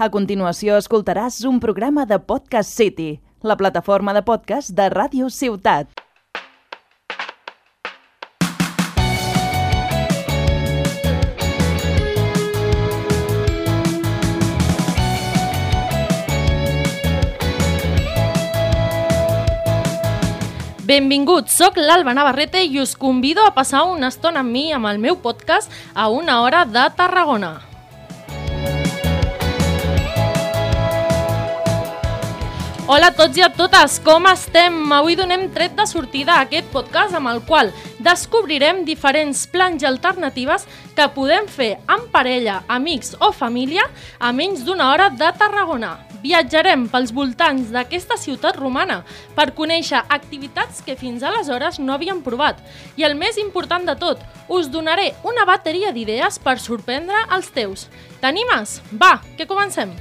A continuació escoltaràs un programa de Podcast City, la plataforma de podcast de Ràdio Ciutat. Benvinguts, sóc l'Alba Navarrete i us convido a passar una estona amb mi amb el meu podcast a una hora de Tarragona. Hola a tots i a totes, com estem? Avui donem tret de sortida a aquest podcast amb el qual descobrirem diferents plans i alternatives que podem fer en parella, amics o família a menys d'una hora de Tarragona. Viatjarem pels voltants d'aquesta ciutat romana per conèixer activitats que fins aleshores no havíem provat. I el més important de tot, us donaré una bateria d'idees per sorprendre els teus. T'animes? Va, que comencem!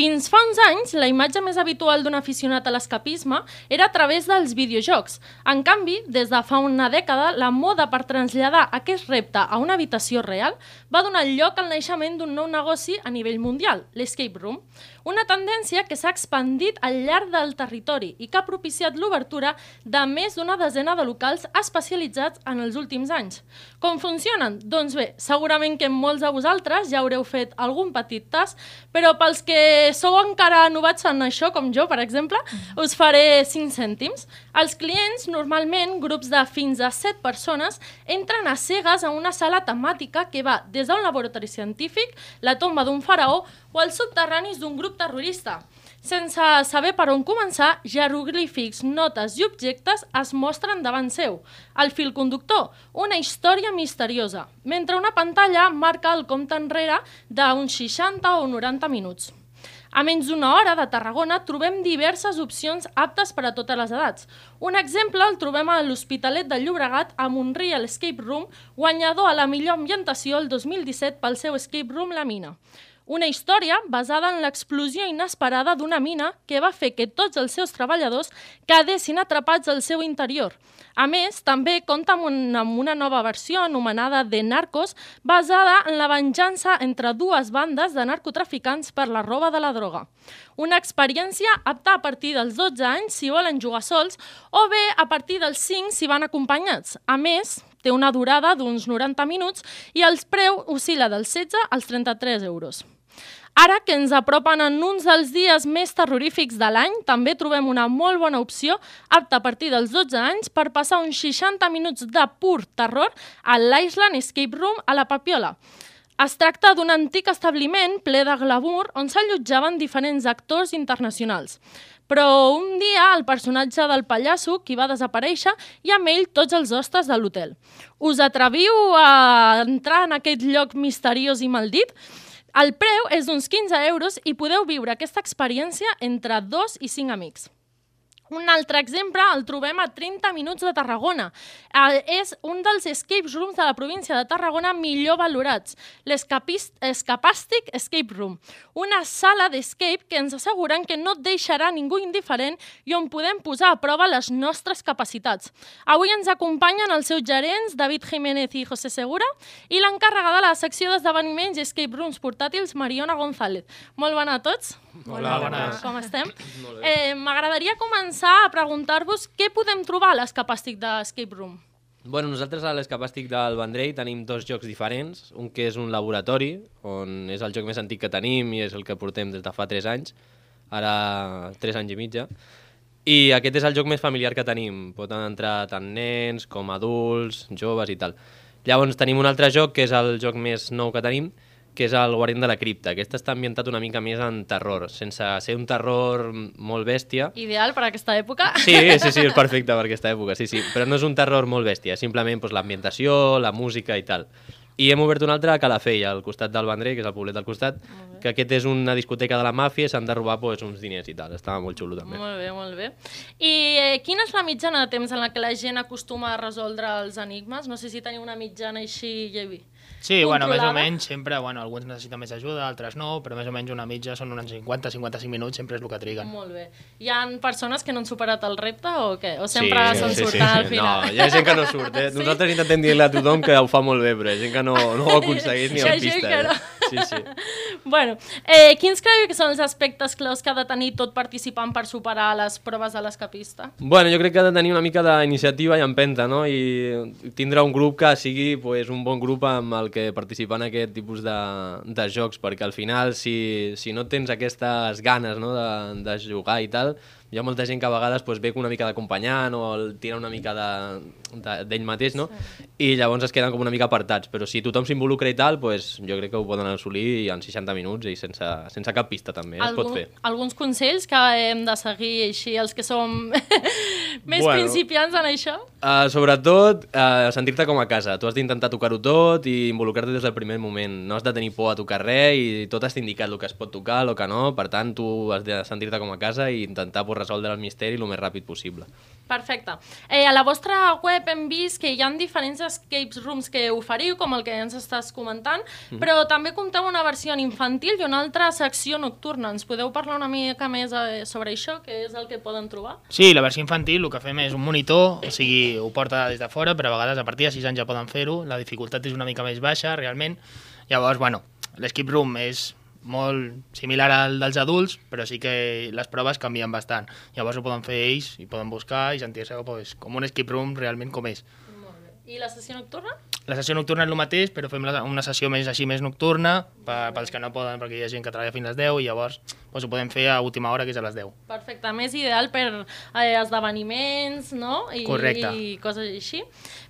Fins fa uns anys, la imatge més habitual d'un aficionat a l'escapisme era a través dels videojocs. En canvi, des de fa una dècada, la moda per traslladar aquest repte a una habitació real va donar lloc al naixement d'un nou negoci a nivell mundial, l'escape room. Una tendència que s'ha expandit al llarg del territori i que ha propiciat l'obertura de més d'una desena de locals especialitzats en els últims anys. Com funcionen? Doncs bé, segurament que molts de vosaltres ja haureu fet algun petit tas, però pels que sou encara novats en això, com jo, per exemple, us faré 5 cèntims. Els clients, normalment, grups de fins a 7 persones, entren a cegues a una sala temàtica que va des d'un laboratori científic, la tomba d'un faraó o els subterranis d'un grup terrorista. Sense saber per on començar, jeroglífics, notes i objectes es mostren davant seu. El fil conductor, una història misteriosa, mentre una pantalla marca el compte enrere d'uns 60 o 90 minuts. A menys d'una hora de Tarragona trobem diverses opcions aptes per a totes les edats. Un exemple el trobem a l'Hospitalet de Llobregat amb un Real Escape Room, guanyador a la millor ambientació el 2017 pel seu Escape Room La Mina. Una història basada en l'explosió inesperada d'una mina que va fer que tots els seus treballadors quedessin atrapats al seu interior. A més, també compta amb una, amb una nova versió anomenada The Narcos, basada en la venjança entre dues bandes de narcotraficants per la roba de la droga. Una experiència apta a partir dels 12 anys si volen jugar sols o bé a partir dels 5 si van acompanyats. A més, té una durada d'uns 90 minuts i el preu oscil·la dels 16 als 33 euros. Ara que ens apropen en uns dels dies més terrorífics de l'any, també trobem una molt bona opció, apta a partir dels 12 anys, per passar uns 60 minuts de pur terror a l'Island Escape Room a la Papiola. Es tracta d'un antic establiment ple de glamour on s'allotjaven diferents actors internacionals. Però un dia el personatge del pallasso qui va desaparèixer i amb ell tots els hostes de l'hotel. Us atreviu a entrar en aquest lloc misteriós i maldit? El preu és d'uns 15 euros i podeu viure aquesta experiència entre dos i cinc amics. Un altre exemple el trobem a 30 minuts de Tarragona. Eh, és un dels escape rooms de la província de Tarragona millor valorats, l'Escapàstic Escape Room, una sala d'escape que ens asseguren que no et deixarà ningú indiferent i on podem posar a prova les nostres capacitats. Avui ens acompanyen els seus gerents, David Jiménez i José Segura, i l'encàrrega de la secció d'esdeveniments i escape rooms portàtils, Mariona González. Molt bona a tots. Hola, bones. Com estem? Eh, M'agradaria començar a preguntar-vos què podem trobar a l'escapàstic d'Escape Room. Bueno, nosaltres a l'Escapàstic del Vendrell tenim dos jocs diferents. Un que és un laboratori, on és el joc més antic que tenim i és el que portem des de fa 3 anys, ara 3 anys i mitja. I aquest és el joc més familiar que tenim. Poden entrar tant nens com adults, joves i tal. Llavors tenim un altre joc que és el joc més nou que tenim, que és el Guardián de la Cripta. Aquest està ambientat una mica més en terror, sense ser un terror molt bèstia. Ideal per a aquesta època. Sí, sí, sí, és perfecte per aquesta època, sí, sí. Però no és un terror molt bèstia, simplement doncs, l'ambientació, la música i tal. I hem obert un altre a Calafell, al costat del Vendrell, que és el poblet del costat, que aquest és una discoteca de la màfia i s'han de robar pues, uns diners i tal. Estava molt xulo també. Molt bé, molt bé. I eh, quina és la mitjana de temps en la que la gent acostuma a resoldre els enigmes? No sé si teniu una mitjana així, Llevi. Sí, bueno, més o menys, sempre, bueno, alguns necessiten més ajuda, altres no, però més o menys una mitja són uns 50-55 minuts, sempre és el que triguen. Molt bé. Hi ha persones que no han superat el repte o què? O sempre se'n surten al final? No, hi ha gent que no surt, eh? Sí? Nosaltres intentem dir-li a tothom que ho fa molt bé, però hi ha gent que no, no ho aconsegueix ni Hi ha en gent pista. que no. Eh? Sí, sí. Bueno, eh, quins creieu que són els aspectes claus que ha de tenir tot participant per superar les proves de l'escapista? Bueno, jo crec que ha de tenir una mica d'iniciativa i empenta, no? I tindre un grup que sigui pues, un bon grup amb el que participar en aquest tipus de, de jocs, perquè al final, si, si no tens aquestes ganes no? de, de jugar i tal, hi ha molta gent que a vegades pues, ve una mica d'acompanyant o el tira una mica d'ell de, d'ell mateix, no? I llavors es queden com una mica apartats, però si tothom s'involucra i tal, pues, jo crec que ho poden assolir en 60 minuts i sense, sense cap pista també, eh? es pot fer. Alguns consells que hem de seguir així, els que som més Bueno. principiants en això? Uh, sobretot, uh, sentir-te com a casa. Tu has d'intentar tocar-ho tot i involucrar-te des del primer moment. No has de tenir por a tocar res i tot està indicat el que es pot tocar, el que no. Per tant, tu has de sentir-te com a casa i intentar pues, resoldre el misteri el més ràpid possible. Perfecte. Eh, a la vostra web hem vist que hi ha diferents escape rooms que oferiu, com el que ens estàs comentant, Mhm. però també compteu una versió infantil i una altra secció nocturna. Ens podeu parlar una mica més eh, sobre això, que és el que poden trobar? Sí, la versió infantil el que fem és un monitor, o sigui, ho porta des de fora, però a vegades a partir de 6 anys ja poden fer-ho, la dificultat és una mica més baixa, realment. Llavors, bueno, l'escape room és molt similar al dels adults, però sí que les proves canvien bastant. Llavors ho poden fer ells i poden buscar i sentir-se pues, com un escape room realment com és. I la sessió nocturna? La sessió nocturna és el mateix, però fem una sessió més així més nocturna per, pels que no poden, perquè hi ha gent que treballa fins a les 10 i llavors pues, ho podem fer a última hora, que és a les 10. Perfecte, més ideal per eh, esdeveniments, no? I, Correcte. I coses així.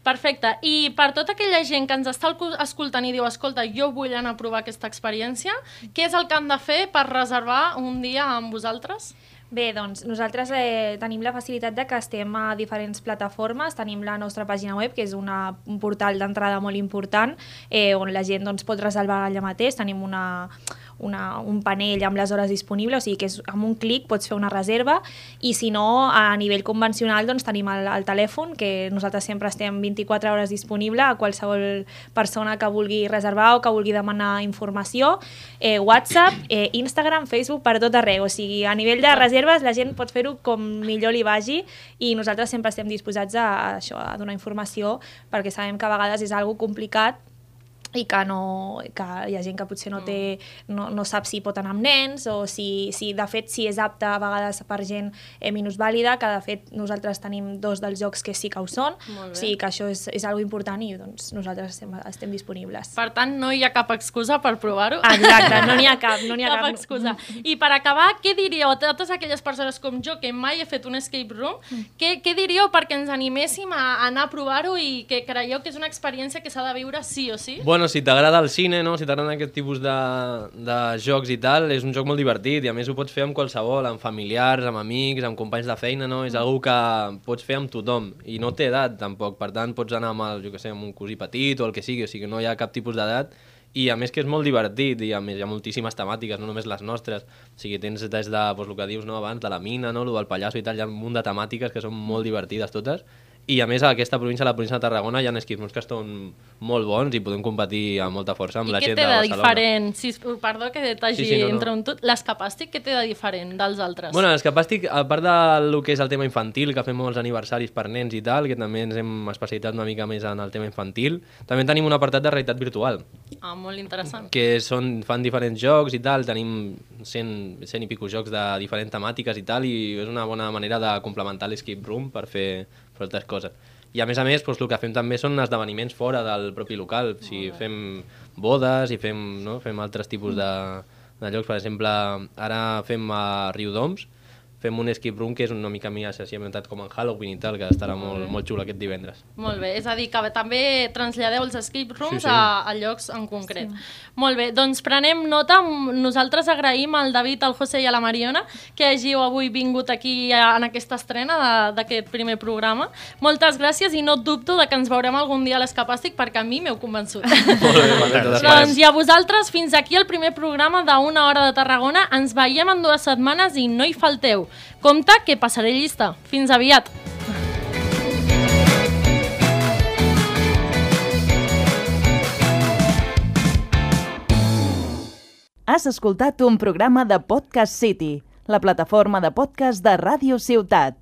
Perfecte. I per tota aquella gent que ens està escoltant i diu escolta, jo vull anar a provar aquesta experiència, què és el que han de fer per reservar un dia amb vosaltres? Bé, doncs nosaltres eh, tenim la facilitat de que estem a diferents plataformes, tenim la nostra pàgina web, que és una, un portal d'entrada molt important, eh, on la gent doncs, pot reservar allà mateix, tenim una, una, un panell amb les hores disponibles, o sigui que és, amb un clic pots fer una reserva, i si no, a nivell convencional doncs, tenim el, el telèfon, que nosaltres sempre estem 24 hores disponible a qualsevol persona que vulgui reservar o que vulgui demanar informació, eh, WhatsApp, eh, Instagram, Facebook, per tot arreu, o sigui, a nivell de reserves la gent pot fer-ho com millor li vagi i nosaltres sempre estem disposats a, a, això, a donar informació perquè sabem que a vegades és algo complicat i que, no, que hi ha gent que potser no, té, no, no sap si pot anar amb nens o si, si de fet si és apte a vegades per gent eh, minusvàlida, que de fet nosaltres tenim dos dels jocs que sí que ho són, o sigui que això és, és algo important i doncs, nosaltres estem, estem disponibles. Per tant, no hi ha cap excusa per provar-ho. Exacte, no n'hi ha cap, no n'hi ha cap cap. excusa. I per acabar, què diríeu a totes aquelles persones com jo que mai he fet un escape room, què, què diríeu perquè ens animéssim a anar a provar-ho i que creieu que és una experiència que s'ha de viure sí o sí? Bueno, si t'agrada el cine, no? si t'agraden aquest tipus de, de jocs i tal, és un joc molt divertit i a més ho pots fer amb qualsevol, amb familiars, amb amics, amb companys de feina, no? És algo que pots fer amb tothom i no té edat tampoc, per tant pots anar amb, el, jo que sé, amb un cosí petit o el que sigui, o sigui no hi ha cap tipus d'edat. I a més que és molt divertit i a més hi ha moltíssimes temàtiques, no només les nostres. O sigui, tens des de, doncs, el que dius no, abans, de la mina, no, el del pallasso i tal, hi ha un munt de temàtiques que són molt divertides totes i a més a aquesta província, a la província de Tarragona, hi ha esquismos que estan molt bons i podem competir amb molta força amb I la què gent té de de Barcelona. diferent? Si, perdó que t'hagi Sí, sí, no, no. interromput. L'escapàstic, què té de diferent dels altres? Bueno, l'escapàstic, a part del que és el tema infantil, que fem molts aniversaris per nens i tal, que també ens hem especialitat una mica més en el tema infantil, també tenim un apartat de realitat virtual, Ah, molt interessant. que són, fan diferents jocs i tal, tenim 100, 100 i pico jocs de diferents temàtiques i tal, i és una bona manera de complementar l'escape room per fer, fer altres coses. I a més a més, doncs, el que fem també són esdeveniments fora del propi local. O sigui, fem bodes i fem, no? fem altres tipus de, de jocs. Per exemple, ara fem a Riudoms, fem un escape room que és una mica més així ambientat com en Halloween i tal, que estarà molt, molt xulo aquest divendres. Molt bé, és a dir, que també traslladeu els escape rooms Sí, sí. A, a llocs en concret. Molt bé, doncs prenem nota. Nosaltres agraïm al David, al José i a la Mariona que hàgiu avui vingut aquí a, en aquesta estrena de- d'aquest primer programa. Moltes gràcies i no dubto de que ens veurem algun dia a l'Escapàstic perquè a mi m'heu convençut. Molt bé, Doncs i a vosaltres, fins aquí el primer programa d'Una Hora de Tarragona. Ens veiem en dues setmanes i no hi falteu. Compte que passaré llista. Fins aviat. Has escoltat un programa de Podcast City, la plataforma de podcast de Ràdio Ciutat.